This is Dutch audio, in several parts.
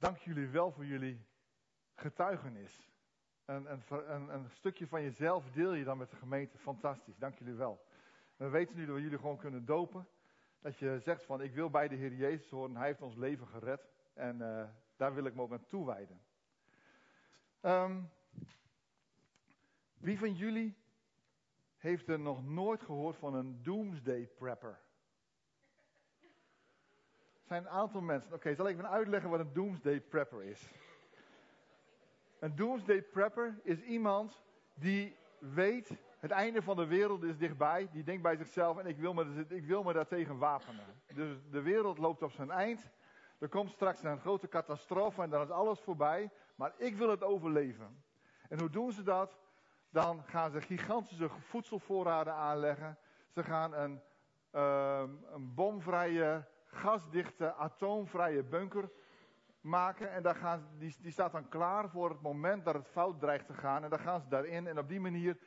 Dank jullie wel voor jullie getuigenis. Een, een, een, stukje van jezelf deel je dan met de gemeente. Fantastisch, dank jullie wel. We weten nu dat we jullie gewoon kunnen dopen. Dat je zegt van ik wil bij de Heer Jezus horen. Hij heeft ons leven gered. En uh, daar wil ik me ook aan toewijden. Um, wie van jullie heeft er nog nooit gehoord van een doomsday prepper? Zijn een aantal mensen. Oké, zal ik even uitleggen wat een doomsday prepper is? Een doomsday prepper is iemand die weet, het einde van de wereld is dichtbij. Die denkt bij zichzelf, en ik wil me, ik wil daartegen wapenen. Dus de wereld loopt op zijn eind. Er komt straks een grote catastrofe en dan is alles voorbij. Maar ik wil het overleven. En hoe doen ze dat? Dan gaan ze gigantische voedselvoorraden aanleggen. Ze gaan een, um, een bomvrije, gasdichte, atoomvrije bunker maken. En daar gaan, die, die staat dan klaar voor het moment dat het fout dreigt te gaan. En dan gaan ze daarin en op die manier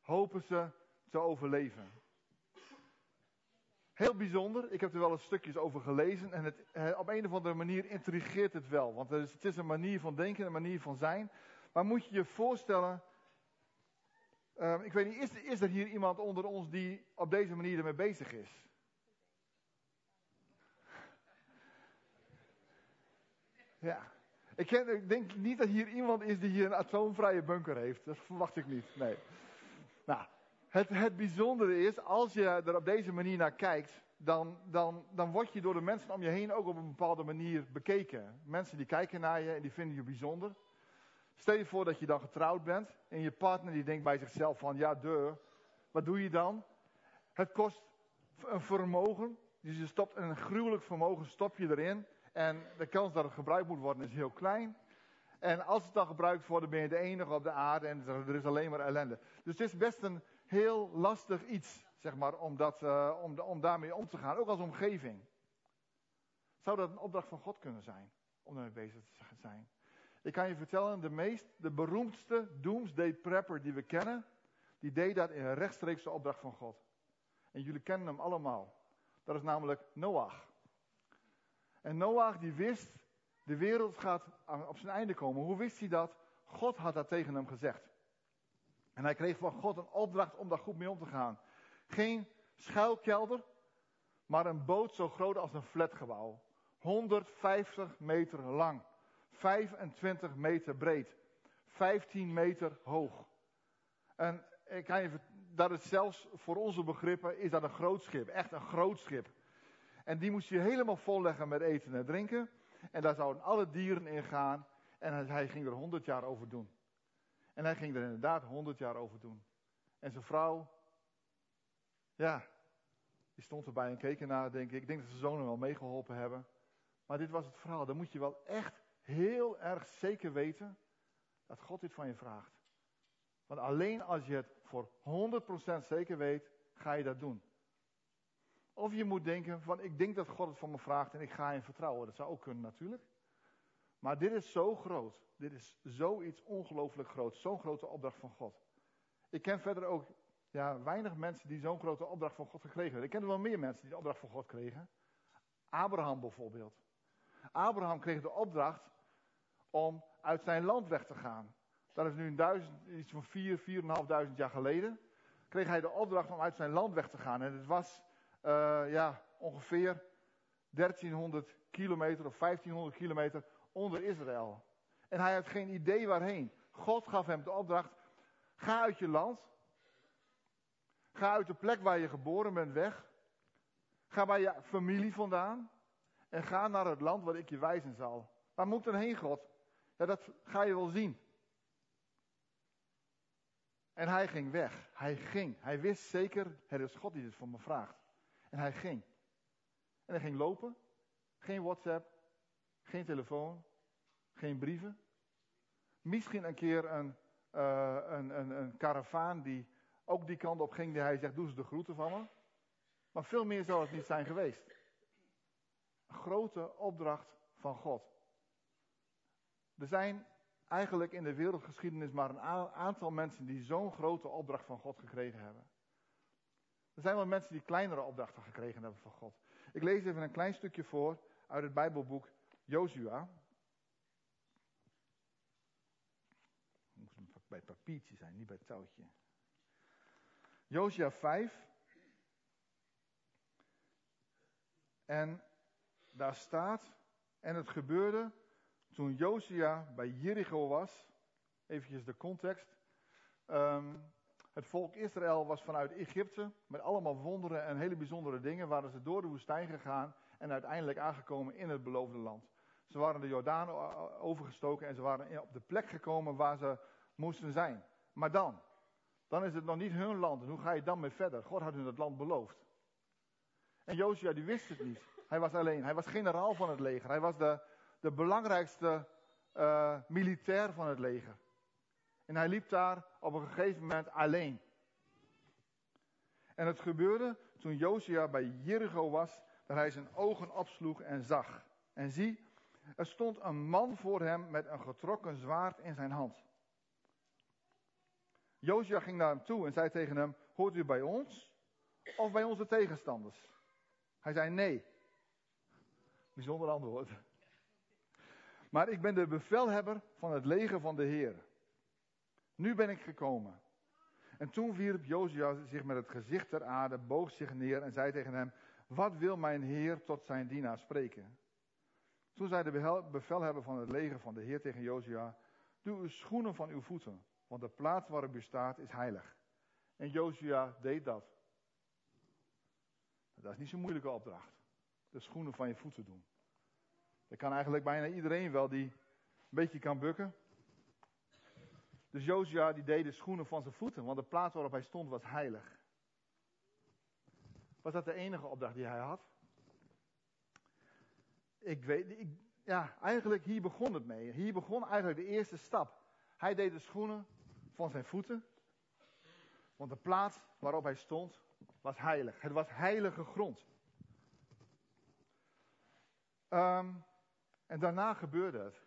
hopen ze te overleven. Heel bijzonder, ik heb er wel eens stukjes over gelezen en het, op een of andere manier intrigeert het wel. Want het is, een manier van denken, een manier van zijn. Maar moet je je voorstellen, uh, ik weet niet, is, is er hier iemand onder ons die op deze manier ermee bezig is? Ja. Ik, ken, ik, denk niet dat hier iemand is die hier een atoomvrije bunker heeft. Dat verwacht ik niet. Nee. Nou, het, het bijzondere is, als je er op deze manier naar kijkt, dan, dan, dan word je door de mensen om je heen ook op een bepaalde manier bekeken. Mensen die kijken naar je en die vinden je bijzonder. Stel je voor dat je dan getrouwd bent en je partner die denkt bij zichzelf van, ja deur, wat doe je dan? Het kost een vermogen, dus je stopt een gruwelijk vermogen, stop je erin. En de kans dat het gebruikt moet worden is heel klein. En als het dan gebruikt wordt, ben je de enige op de aarde en er is alleen maar ellende. Dus het is best een heel lastig iets, zeg maar, om, dat, om, om daarmee om te gaan, ook als omgeving. Zou dat een opdracht van God kunnen zijn, om daarmee bezig te zijn? Ik kan je vertellen, de meest, de beroemdste doomsday prepper die we kennen, die deed dat in een rechtstreekse opdracht van God. En jullie kennen hem allemaal. Dat is namelijk Noach. En Noach die wist, de wereld gaat op zijn einde komen. Hoe wist hij dat? God had dat tegen hem gezegd. En hij kreeg van God een opdracht om daar goed mee om te gaan. Geen schuilkelder, maar een boot zo groot als een flatgebouw. 150 meter lang, 25 meter breed, 15 meter hoog. En ik kan je, dat is zelfs voor onze begrippen, is dat een groot schip. Echt een groot schip. En die moest je helemaal volleggen met eten en drinken. En daar zouden alle dieren in gaan. En hij ging er 100 jaar over doen. En hij ging er inderdaad 100 jaar over doen. En zijn vrouw, ja, die stond erbij en keek ernaar, denk ik. Ik denk dat zijn zonen wel meegeholpen hebben. Maar dit was het verhaal. Dan moet je wel echt heel erg zeker weten dat God dit van je vraagt. Want alleen als je het voor 100% zeker weet, ga je dat doen. Of je moet denken van ik denk dat God het van me vraagt en ik ga in vertrouwen. Dat zou ook kunnen natuurlijk. Maar dit is zo groot. Dit is zoiets ongelooflijk groot. Zo'n grote opdracht van God. Ik ken verder ook ja, weinig mensen die zo'n grote opdracht van God gekregen hebben. Ik ken er wel meer mensen die de opdracht van God kregen. Abraham bijvoorbeeld. Abraham kreeg de opdracht om uit zijn land weg te gaan. Dat is nu een duizend, iets van vier, vier en half duizend jaar geleden. Kreeg hij de opdracht om uit zijn land weg te gaan. En het was uh, ja, ongeveer 1300 kilometer of 1500 kilometer onder Israël. En hij had geen idee waarheen. God gaf hem de opdracht: ga uit je land. Ga uit de plek waar je geboren bent weg. Ga bij je familie vandaan. En ga naar het land waar ik je wijzen zal. Waar moet er heen, God? Ja, dat ga je wel zien. En hij ging weg. Hij ging. Hij wist zeker, het is God die dit van me vraagt. En hij ging. En hij ging lopen. Geen WhatsApp. Geen telefoon. Geen brieven. Misschien een keer een, uh, een, een, karavaan die ook die kant op ging. Die hij zegt, doe ze de groeten van me. Maar veel meer zou het niet zijn geweest. Grote opdracht van God. Er zijn eigenlijk in de wereldgeschiedenis maar een aantal mensen die zo'n grote opdracht van God gekregen hebben. Er zijn wel mensen die kleinere opdrachten gekregen hebben van God. Ik lees even een klein stukje voor uit het Bijbelboek Jozua. Moest bij het papiertje zijn, niet bij het touwtje. Jozua 5. En daar staat, en het gebeurde toen Jozua bij Jericho was, eventjes de context, um, het volk Israël was vanuit Egypte, met allemaal wonderen en hele bijzondere dingen, waren ze door de woestijn gegaan en uiteindelijk aangekomen in het beloofde land. Ze waren de Jordaan overgestoken en ze waren op de plek gekomen waar ze moesten zijn. Maar dan, dan is het nog niet hun land. En hoe ga je dan mee verder? God had hun het land beloofd. En Josia die wist het niet. Hij was alleen. Hij was generaal van het leger. Hij was de, de belangrijkste uh, militair van het leger. En hij liep daar op een gegeven moment alleen. En het gebeurde toen Josia bij Jericho was, dat hij zijn ogen opsloeg en zag. En zie, er stond een man voor hem met een getrokken zwaard in zijn hand. Josia ging naar hem toe en zei tegen hem: Hoort u bij ons of bij onze tegenstanders? Hij zei: Nee. Bijzonder antwoord. Maar ik ben de bevelhebber van het leger van de Heer. Nu ben ik gekomen. En toen wierp Josia zich met het gezicht ter aarde, boog zich neer en zei tegen hem: Wat wil mijn Heer tot zijn dienaar spreken? Toen zei de bevelhebber van het leger van de Heer tegen Josia: Doe uw schoenen van uw voeten, want de plaats waarop u staat is heilig. En Josia deed dat. Dat is niet zo'n moeilijke opdracht. De schoenen van je voeten doen. Dat kan eigenlijk bijna iedereen wel die een beetje kan bukken. Dus Josia die deed de schoenen van zijn voeten, want de plaats waarop hij stond was heilig. Was dat de enige opdracht die hij had? Ik weet, ik, ja, eigenlijk hier begon het mee. Hier begon eigenlijk de eerste stap. Hij deed de schoenen van zijn voeten, want de plaats waarop hij stond was heilig. Het was heilige grond. Um, en daarna gebeurde het.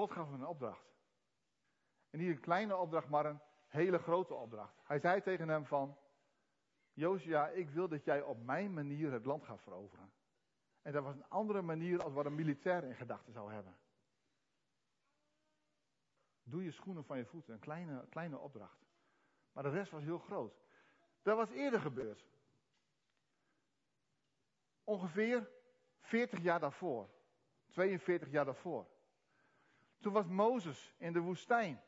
God gaf hem een opdracht. En niet een kleine opdracht, maar een hele grote opdracht. Hij zei tegen hem van, Josia, ik wil dat jij op mijn manier het land gaat veroveren. En dat was een andere manier als wat een militair in gedachten zou hebben. Doe je schoenen van je voeten, een kleine, kleine opdracht. Maar de rest was heel groot. Dat was eerder gebeurd. Ongeveer 40 jaar daarvoor. 42 jaar daarvoor. Toen was Mozes in de woestijn.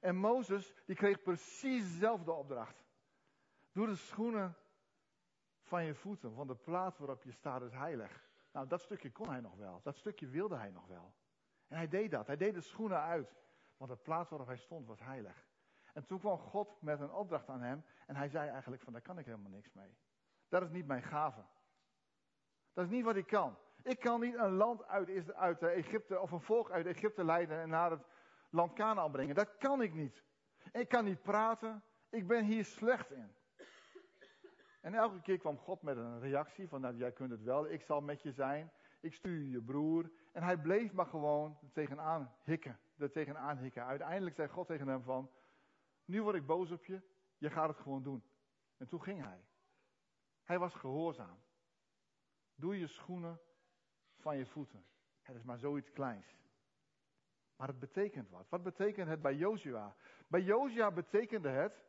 En Mozes die kreeg precies dezelfde opdracht. Doe de schoenen van je voeten, want de plaats waarop je staat is heilig. Nou, dat stukje kon hij nog wel. Dat stukje wilde hij nog wel. En hij deed dat. Hij deed de schoenen uit. Want de plaats waarop hij stond was heilig. En toen kwam God met een opdracht aan hem. En hij zei eigenlijk van, daar kan ik helemaal niks mee. Dat is niet mijn gave. Dat is niet wat ik kan. Ik kan niet een land uit, uit Egypte of een volk uit Egypte leiden en naar het land Canaan brengen. Dat kan ik niet. Ik kan niet praten. Ik ben hier slecht in. En elke keer kwam God met een reactie van, nou jij kunt het wel, ik zal met je zijn. Ik stuur je broer. En hij bleef maar gewoon tegenaan hikken. Er tegenaan hikken. Uiteindelijk zei God tegen hem van, nu word ik boos op je, je gaat het gewoon doen. En toen ging hij. Hij was gehoorzaam. Doe je schoenen van je voeten. Het is maar zoiets kleins. Maar het betekent wat. Wat betekent het bij Jozua? Bij Jozua betekende het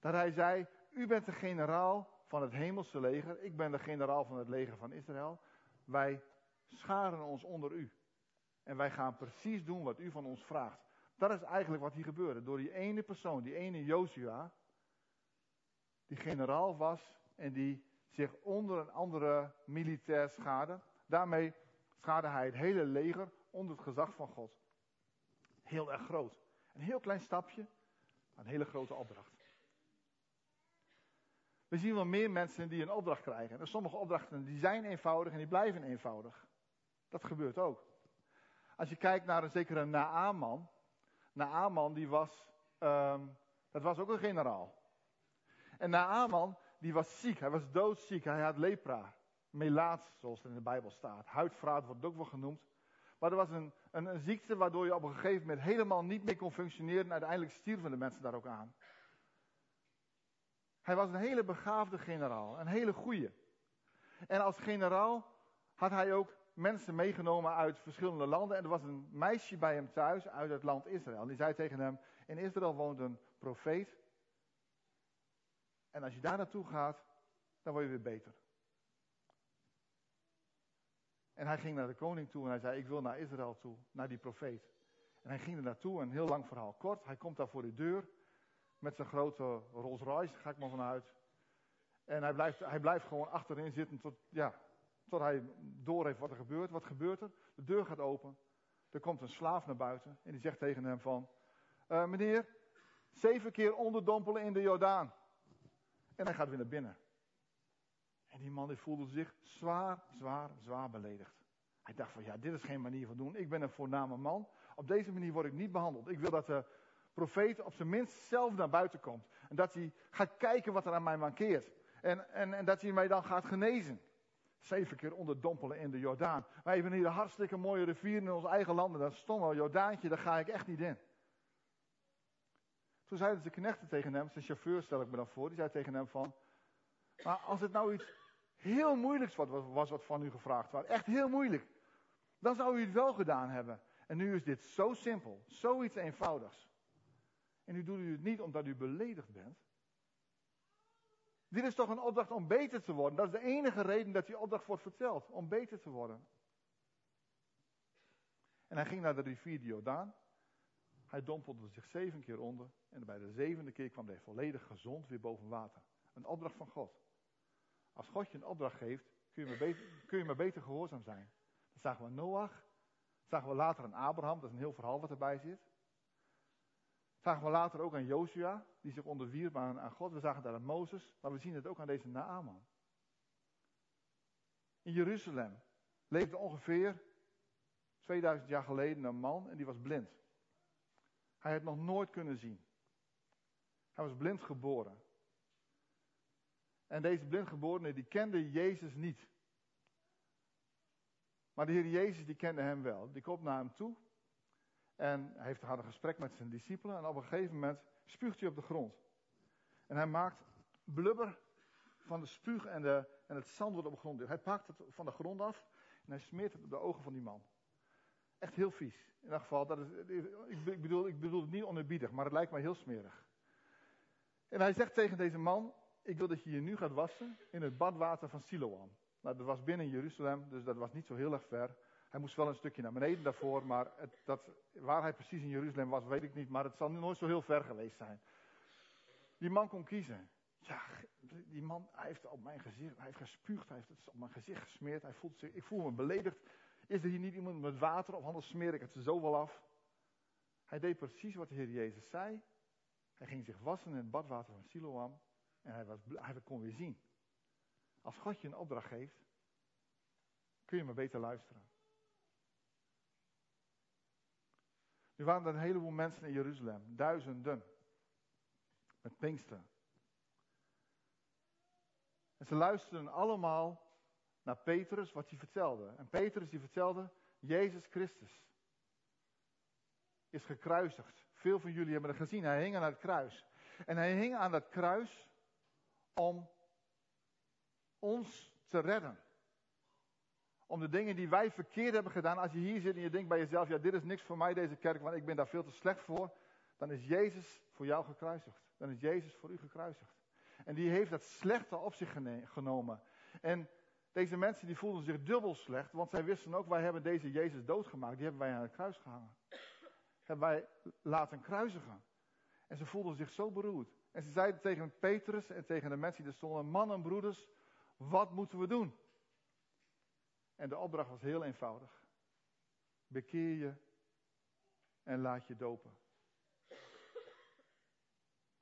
dat hij zei: U bent de generaal van het hemelse leger. Ik ben de generaal van het leger van Israël. Wij scharen ons onder u. En wij gaan precies doen wat u van ons vraagt. Dat is eigenlijk wat hier gebeurde. Door die ene persoon, die ene Jozua, die generaal was en die zich onder een andere militair schade. Daarmee schade hij het hele leger onder het gezag van God. Heel erg groot. Een heel klein stapje, maar een hele grote opdracht. We zien wel meer mensen die een opdracht krijgen. En sommige opdrachten die zijn eenvoudig en die blijven eenvoudig. Dat gebeurt ook. Als je kijkt naar een zekere Naaman. Naaman die was, um, dat was ook een generaal. En Naaman die was ziek, hij was doodziek, hij had lepra. Melaats, zoals het in de Bijbel staat. Huidvraat wordt ook wel genoemd. Maar er was een, een, een, ziekte waardoor je op een gegeven moment helemaal niet meer kon functioneren. En uiteindelijk stierven de mensen daar ook aan. Hij was een hele begaafde generaal, een hele goeie. En als generaal had hij ook mensen meegenomen uit verschillende landen. En er was een meisje bij hem thuis uit het land Israël. Die zei tegen hem, in Israël woont een profeet. En als je daar naartoe gaat, dan word je weer beter. En hij ging naar de koning toe en hij zei, ik wil naar Israël toe, naar die profeet. En hij ging er naartoe, een heel lang verhaal kort. Hij komt daar voor de deur met zijn grote Rolls Royce, ga ik maar vanuit. En hij blijft, hij blijft gewoon achterin zitten tot, ja, tot hij door heeft wat er gebeurt. Wat gebeurt er? De deur gaat open. Er komt een slaaf naar buiten en die zegt tegen hem van... Uh, meneer, zeven keer onderdompelen in de Jordaan. En hij gaat weer naar binnen. En die man die voelde zich zwaar, zwaar, zwaar beledigd. Hij dacht van, ja, dit is geen manier van doen. Ik ben een voorname man. Op deze manier word ik niet behandeld. Ik wil dat de profeet op zijn minst zelf naar buiten komt. En dat hij gaat kijken wat er aan mij mankeert. En, en, en dat hij mij dan gaat genezen. Zeven keer onderdompelen in de Jordaan. Wij hebben hier een hartstikke mooie rivier in ons eigen land. Dat al Jordaantje, daar ga ik echt niet in. Toen zeiden de knechten tegen hem, zijn chauffeur stel ik me dan voor, die zei tegen hem van, maar als het nou iets heel moeilijks was, was wat van u gevraagd was, echt heel moeilijk, dan zou u het wel gedaan hebben. En nu is dit zo simpel, zoiets eenvoudigs. En nu doet u het niet omdat u beledigd bent. Dit is toch een opdracht om beter te worden. Dat is de enige reden dat die opdracht wordt verteld, om beter te worden. En hij ging naar de rivier Jordaan. Hij dompelde zich zeven keer onder. En bij de zevende keer kwam hij volledig gezond weer boven water. Een opdracht van God. Als God je een opdracht geeft, kun je maar beter, kun je beter gehoorzaam zijn. Dan zagen we Noach. Zagen we later aan Abraham. Dat is een heel verhaal wat erbij zit. Zagen we later ook aan Joshua, die zich onderwierp aan, aan God. We zagen dat aan Mozes, maar we zien het ook aan deze Naaman. In Jeruzalem leefde ongeveer 2000 jaar geleden een man en die was blind. Hij had nog nooit kunnen zien. Hij was blind geboren. En deze blindgeborene die kende Jezus niet. Maar de Heer Jezus die kende hem wel. Die komt naar hem toe. En hij heeft, had een gesprek met zijn discipelen. En op een gegeven moment spuugt hij op de grond. En hij maakt blubber van de spuug en, de, en het zand wat op de grond. Hij pakt het van de grond af en hij smeert het op de ogen van die man. Echt heel vies. In elk geval, dat is, ik, bedoel, ik bedoel het niet onerbiedig, maar het lijkt mij heel smerig. En hij zegt tegen deze man, ik wil dat je je nu gaat wassen in het badwater van Siloam. Nou, dat was binnen Jeruzalem, dus dat was niet zo heel erg ver. Hij moest wel een stukje naar beneden daarvoor, maar het, dat, waar hij precies in Jeruzalem was, weet ik niet. Maar het zal nooit zo heel ver geweest zijn. Die man kon kiezen. Ja, die man, hij heeft op mijn gezicht, hij heeft gespuugd, hij heeft het op mijn gezicht gesmeerd. Hij voelt zich, ik voel me beledigd. Is er hier niet iemand met water of anders smeer ik het zo wel af? Hij deed precies wat de Heer Jezus zei. Hij ging zich wassen in het badwater van Siloam. En hij, was, hij kon weer zien. Als God je een opdracht geeft, kun je maar beter luisteren. Nu waren er een heleboel mensen in Jeruzalem, duizenden, met Pinkster. En ze luisterden allemaal naar Petrus, wat hij vertelde. En Petrus die vertelde, Jezus Christus is gekruisigd. Veel van jullie hebben het gezien, hij hing aan het kruis. En hij hing aan dat kruis om ons te redden. Om de dingen die wij verkeerd hebben gedaan. Als je hier zit en je denkt bij jezelf: ja, dit is niks voor mij, deze kerk, want ik ben daar veel te slecht voor. Dan is Jezus voor jou gekruisigd. Dan is Jezus voor u gekruisigd. En die heeft dat slechte op zich genomen. En deze mensen die voelden zich dubbel slecht, want zij wisten ook: wij hebben deze Jezus doodgemaakt. Die hebben wij aan het kruis gehangen. Hebben wij laten kruisigen. En ze voelden zich zo beroerd. En ze zeiden tegen Petrus en tegen de mensen die er stonden: Mannen, broeders, wat moeten we doen? En de opdracht was heel eenvoudig. Bekeer je en laat je dopen.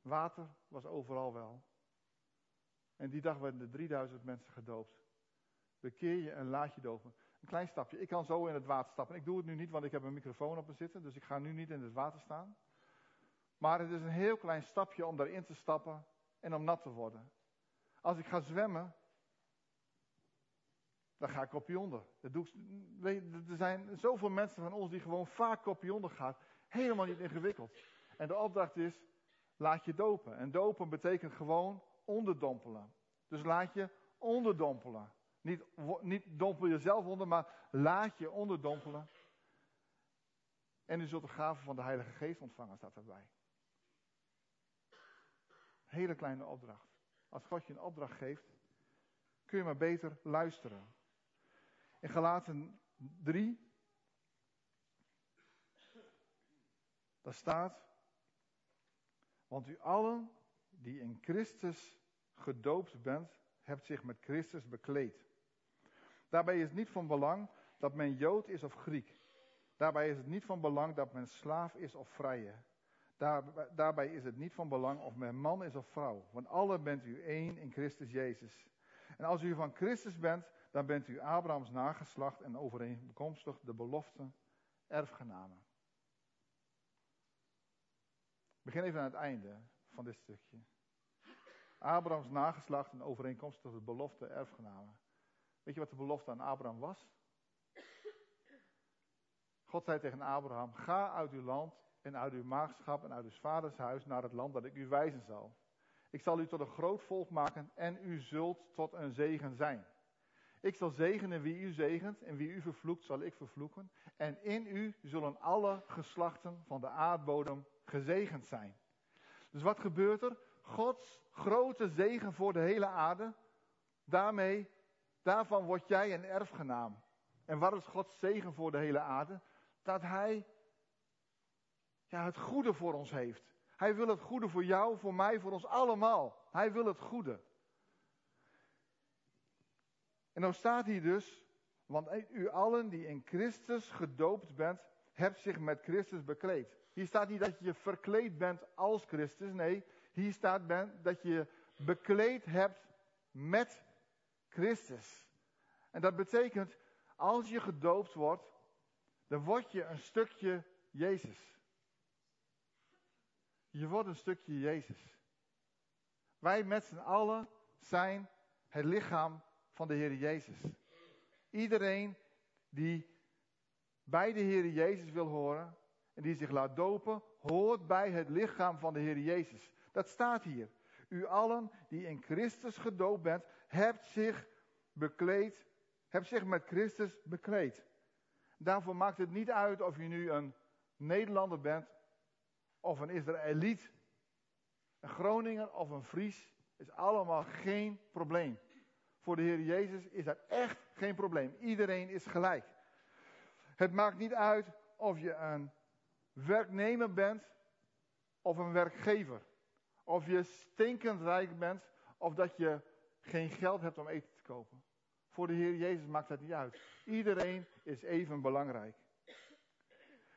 Water was overal wel. En die dag werden er 3000 mensen gedoopt. Bekeer je en laat je dopen. Een klein stapje. Ik kan zo in het water stappen. Ik doe het nu niet, want ik heb een microfoon op me zitten. Dus ik ga nu niet in het water staan. Maar het is een heel klein stapje om daarin te stappen en om nat te worden. Als ik ga zwemmen, dan ga ik kopje onder. Dat doe er zijn zoveel mensen van ons die gewoon vaak kopje onder gaan. Helemaal niet ingewikkeld. En de opdracht is, laat je dopen. En dopen betekent gewoon onderdompelen. Dus laat je onderdompelen. Niet, niet dompel jezelf onder, maar laat je onderdompelen. En u zult de gave van de Heilige Geest ontvangen, staat erbij. Hele kleine opdracht. Als God je een opdracht geeft, kun je maar beter luisteren. In Galaten 3, daar staat, want u allen die in Christus gedoopt bent, hebt zich met Christus bekleed. Daarbij is het niet van belang dat men Jood is of Griek. Daarbij is het niet van belang dat men slaaf is of vrije. Daar, daarbij is het niet van belang of men man is of vrouw. Want alle bent u één in Christus Jezus. En als u van Christus bent, dan bent u Abrahams nageslacht en overeenkomstig de belofte erfgenamen. Begin even aan het einde van dit stukje. Abrahams nageslacht en overeenkomstig de belofte erfgenamen. Weet je wat de belofte aan Abraham was? God zei tegen Abraham: Ga uit uw land en uit uw maagschap en uit uw vaders huis naar het land dat ik u wijzen zal. Ik zal u tot een groot volk maken en u zult tot een zegen zijn. Ik zal zegenen wie u zegent en wie u vervloekt zal ik vervloeken. En in u zullen alle geslachten van de aardbodem gezegend zijn. Dus wat gebeurt er? Gods grote zegen voor de hele aarde. Daarmee, daarvan word jij een erfgenaam. En wat is Gods zegen voor de hele aarde? Dat Hij ja, het goede voor ons heeft. Hij wil het goede voor jou, voor mij, voor ons allemaal. Hij wil het goede. En dan staat hier dus, want u allen die in Christus gedoopt bent, hebt zich met Christus bekleed. Hier staat niet dat je verkleed bent als Christus. Nee, hier staat dat je bekleed hebt met Christus. En dat betekent, als je gedoopt wordt, dan word je een stukje Jezus. Je wordt een stukje Jezus. Wij met z'n allen zijn het lichaam van de Heer Jezus. Iedereen die bij de Heer Jezus wil horen en die zich laat dopen, hoort bij het lichaam van de Heer Jezus. Dat staat hier. U allen die in Christus gedoopt bent, hebt zich bekleed, hebt zich met Christus bekleed. Daarvoor maakt het niet uit of je nu een Nederlander bent of een Israëliet, een Groninger of een Fries, is allemaal geen probleem. Voor de Heer Jezus is dat echt geen probleem. Iedereen is gelijk. Het maakt niet uit of je een werknemer bent of een werkgever. Of je stinkend rijk bent of dat je geen geld hebt om eten te kopen. Voor de Heer Jezus maakt dat niet uit. Iedereen is even belangrijk.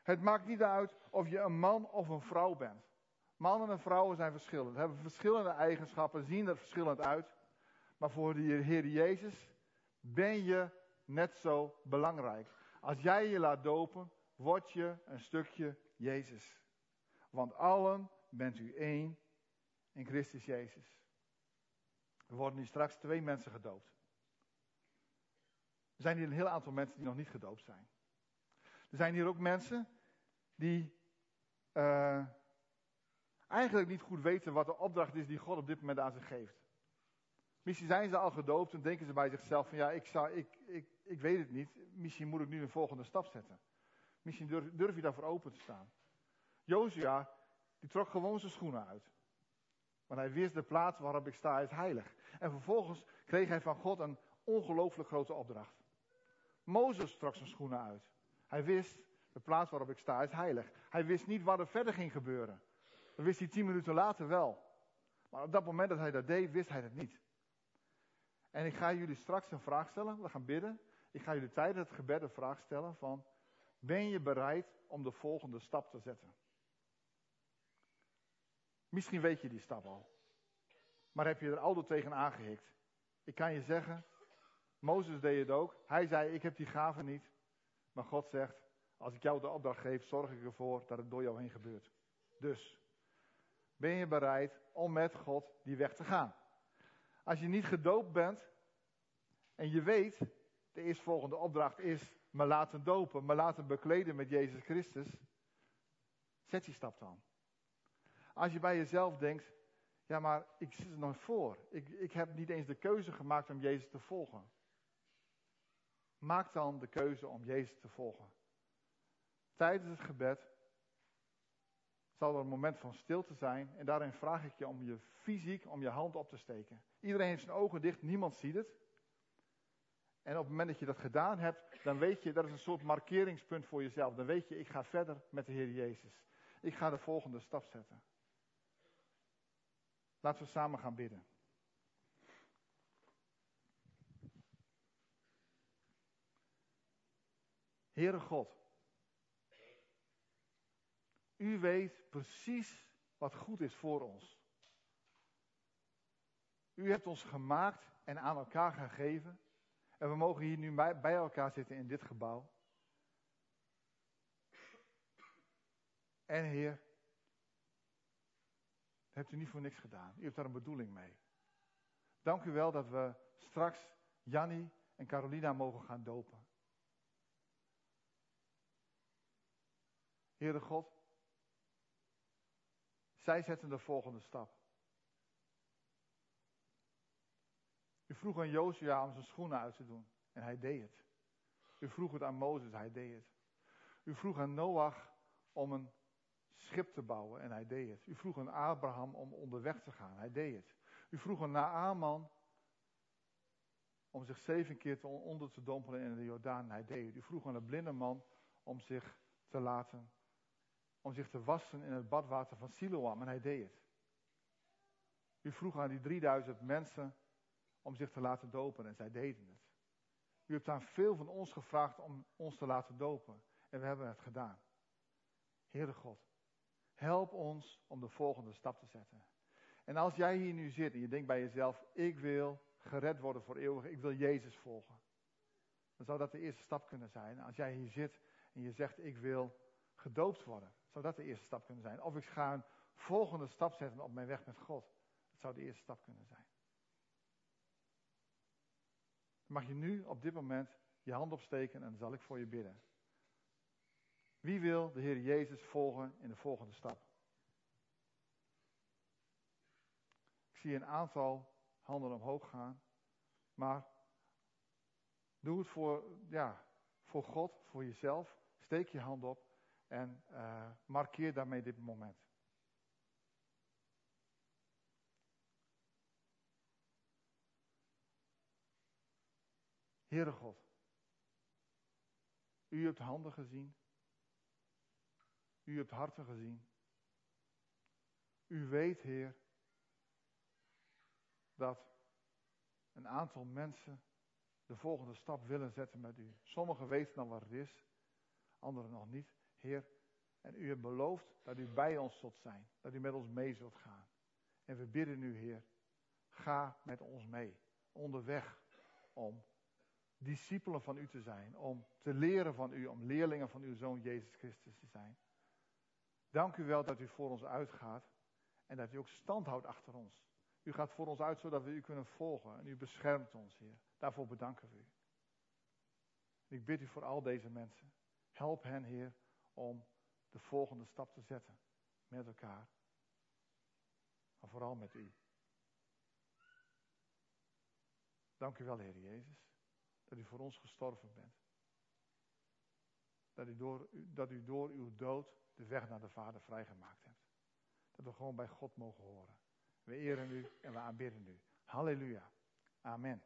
Het maakt niet uit of je een man of een vrouw bent. Mannen en vrouwen zijn verschillend, hebben verschillende eigenschappen, zien er verschillend uit. Maar voor de Heer Jezus ben je net zo belangrijk. Als jij je laat dopen, word je een stukje Jezus. Want allen bent u één in Christus Jezus. Er worden nu straks twee mensen gedoopt. Er zijn hier een heel aantal mensen die nog niet gedoopt zijn. Er zijn hier ook mensen die uh, eigenlijk niet goed weten wat de opdracht is die God op dit moment aan ze geeft. Misschien zijn ze al gedoopt en denken ze bij zichzelf van ja, ik, zou, ik, ik, ik weet het niet. Misschien moet ik nu een volgende stap zetten. Misschien durf, durf je daarvoor open te staan. Josia, die trok gewoon zijn schoenen uit. Want hij wist de plaats waarop ik sta is heilig. En vervolgens kreeg hij van God een ongelooflijk grote opdracht. Mozes trok zijn schoenen uit. Hij wist, de plaats waarop ik sta is heilig. Hij wist niet wat er verder ging gebeuren. Dat wist hij tien minuten later wel. Maar op dat moment dat hij dat deed, wist hij het niet. En ik ga jullie straks een vraag stellen. We gaan bidden. Ik ga jullie tijdens het gebed een vraag stellen van... Ben je bereid om de volgende stap te zetten? Misschien weet je die stap al. Maar heb je er al door tegen aangehikt? Ik kan je zeggen, Mozes deed het ook. Hij zei, ik heb die gave niet. Maar God zegt, als ik jou de opdracht geef, zorg ik ervoor dat het door jou heen gebeurt. Dus, ben je bereid om met God die weg te gaan? Als je niet gedoopt bent en je weet, de eerstvolgende opdracht is me laten dopen, me laten bekleden met Jezus Christus, zet die stap dan. Als je bij jezelf denkt, ja maar ik zit er nog voor, ik, ik heb niet eens de keuze gemaakt om Jezus te volgen. maak dan de keuze om Jezus te volgen. Tijdens het gebed zal er een moment van stilte zijn. En daarin vraag ik je om je fysiek, om je hand op te steken. Iedereen heeft zijn ogen dicht, niemand ziet het. En op het moment dat je dat gedaan hebt, dan weet je, dat is een soort markeringspunt voor jezelf. Dan weet je, ik ga verder met de Heer Jezus. Ik ga de volgende stap zetten. Laten we samen gaan bidden. Heere God, u weet precies wat goed is voor ons. U hebt ons gemaakt en aan elkaar gegeven. En we mogen hier nu bij elkaar zitten in dit gebouw. En Heer, hebt u niet voor niks gedaan. U hebt daar een bedoeling mee. Dank u wel dat we straks Jannie en Carolina mogen gaan dopen. Heere God, zij zetten de volgende stap. U vroeg aan Josia om zijn schoenen uit te doen en hij deed het. U vroeg het aan Mozes, hij deed het. U vroeg aan Noach om een schip te bouwen en hij deed het. U vroeg aan Abraham om onderweg te gaan, hij deed het. U vroeg aan Naaman om zich zeven keer te onder te dompelen in de Jordaan, hij deed het. U vroeg aan de blinde man om zich te laten om zich te wassen in het badwater van Siloam en hij deed het. U vroeg aan die 3000 mensen om zich te laten dopen en zij deden het. U hebt aan veel van ons gevraagd om ons te laten dopen en we hebben het gedaan. Heere God, help ons om de volgende stap te zetten. En als jij hier nu zit en je denkt bij jezelf, ik wil gered worden voor eeuwig, ik wil Jezus volgen. Dan zou dat de eerste stap kunnen zijn. Als jij hier zit en je zegt, ik wil gedoopt worden. Zou dat de eerste stap kunnen zijn? Of ik ga een volgende stap zetten op mijn weg met God. Dat zou de eerste stap kunnen zijn. Mag je nu op dit moment je hand opsteken en dan zal ik voor je bidden. Wie wil de Heer Jezus volgen in de volgende stap? Ik zie een aantal handen omhoog gaan. Maar doe het voor, ja, voor God, voor jezelf. Steek je hand op. En uh, markeer daarmee dit moment. Heere God, u hebt handen gezien. U hebt harten gezien. U weet, Heer, dat een aantal mensen de volgende stap willen zetten met u. Sommigen weten dan wat het is, anderen nog niet. Heer, en u hebt beloofd dat u bij ons zult zijn, dat u met ons mee zult gaan. En we bidden u, Heer, ga met ons mee, onderweg, om discipelen van u te zijn, om te leren van u, om leerlingen van uw Zoon Jezus Christus te zijn. Dank u wel dat u voor ons uitgaat en dat u ook stand houdt achter ons. U gaat voor ons uit zodat we u kunnen volgen en u beschermt ons, Heer. Daarvoor bedanken we u. Ik bid u voor al deze mensen. Help hen, Heer, om de volgende stap te zetten met elkaar. Maar vooral met u. Dank u wel, Heer Jezus, dat u voor ons gestorven bent. Dat u, door, dat u door uw dood de weg naar de Vader vrijgemaakt hebt. Dat we gewoon bij God mogen horen. We eren u en we aanbidden u. Halleluja. Amen.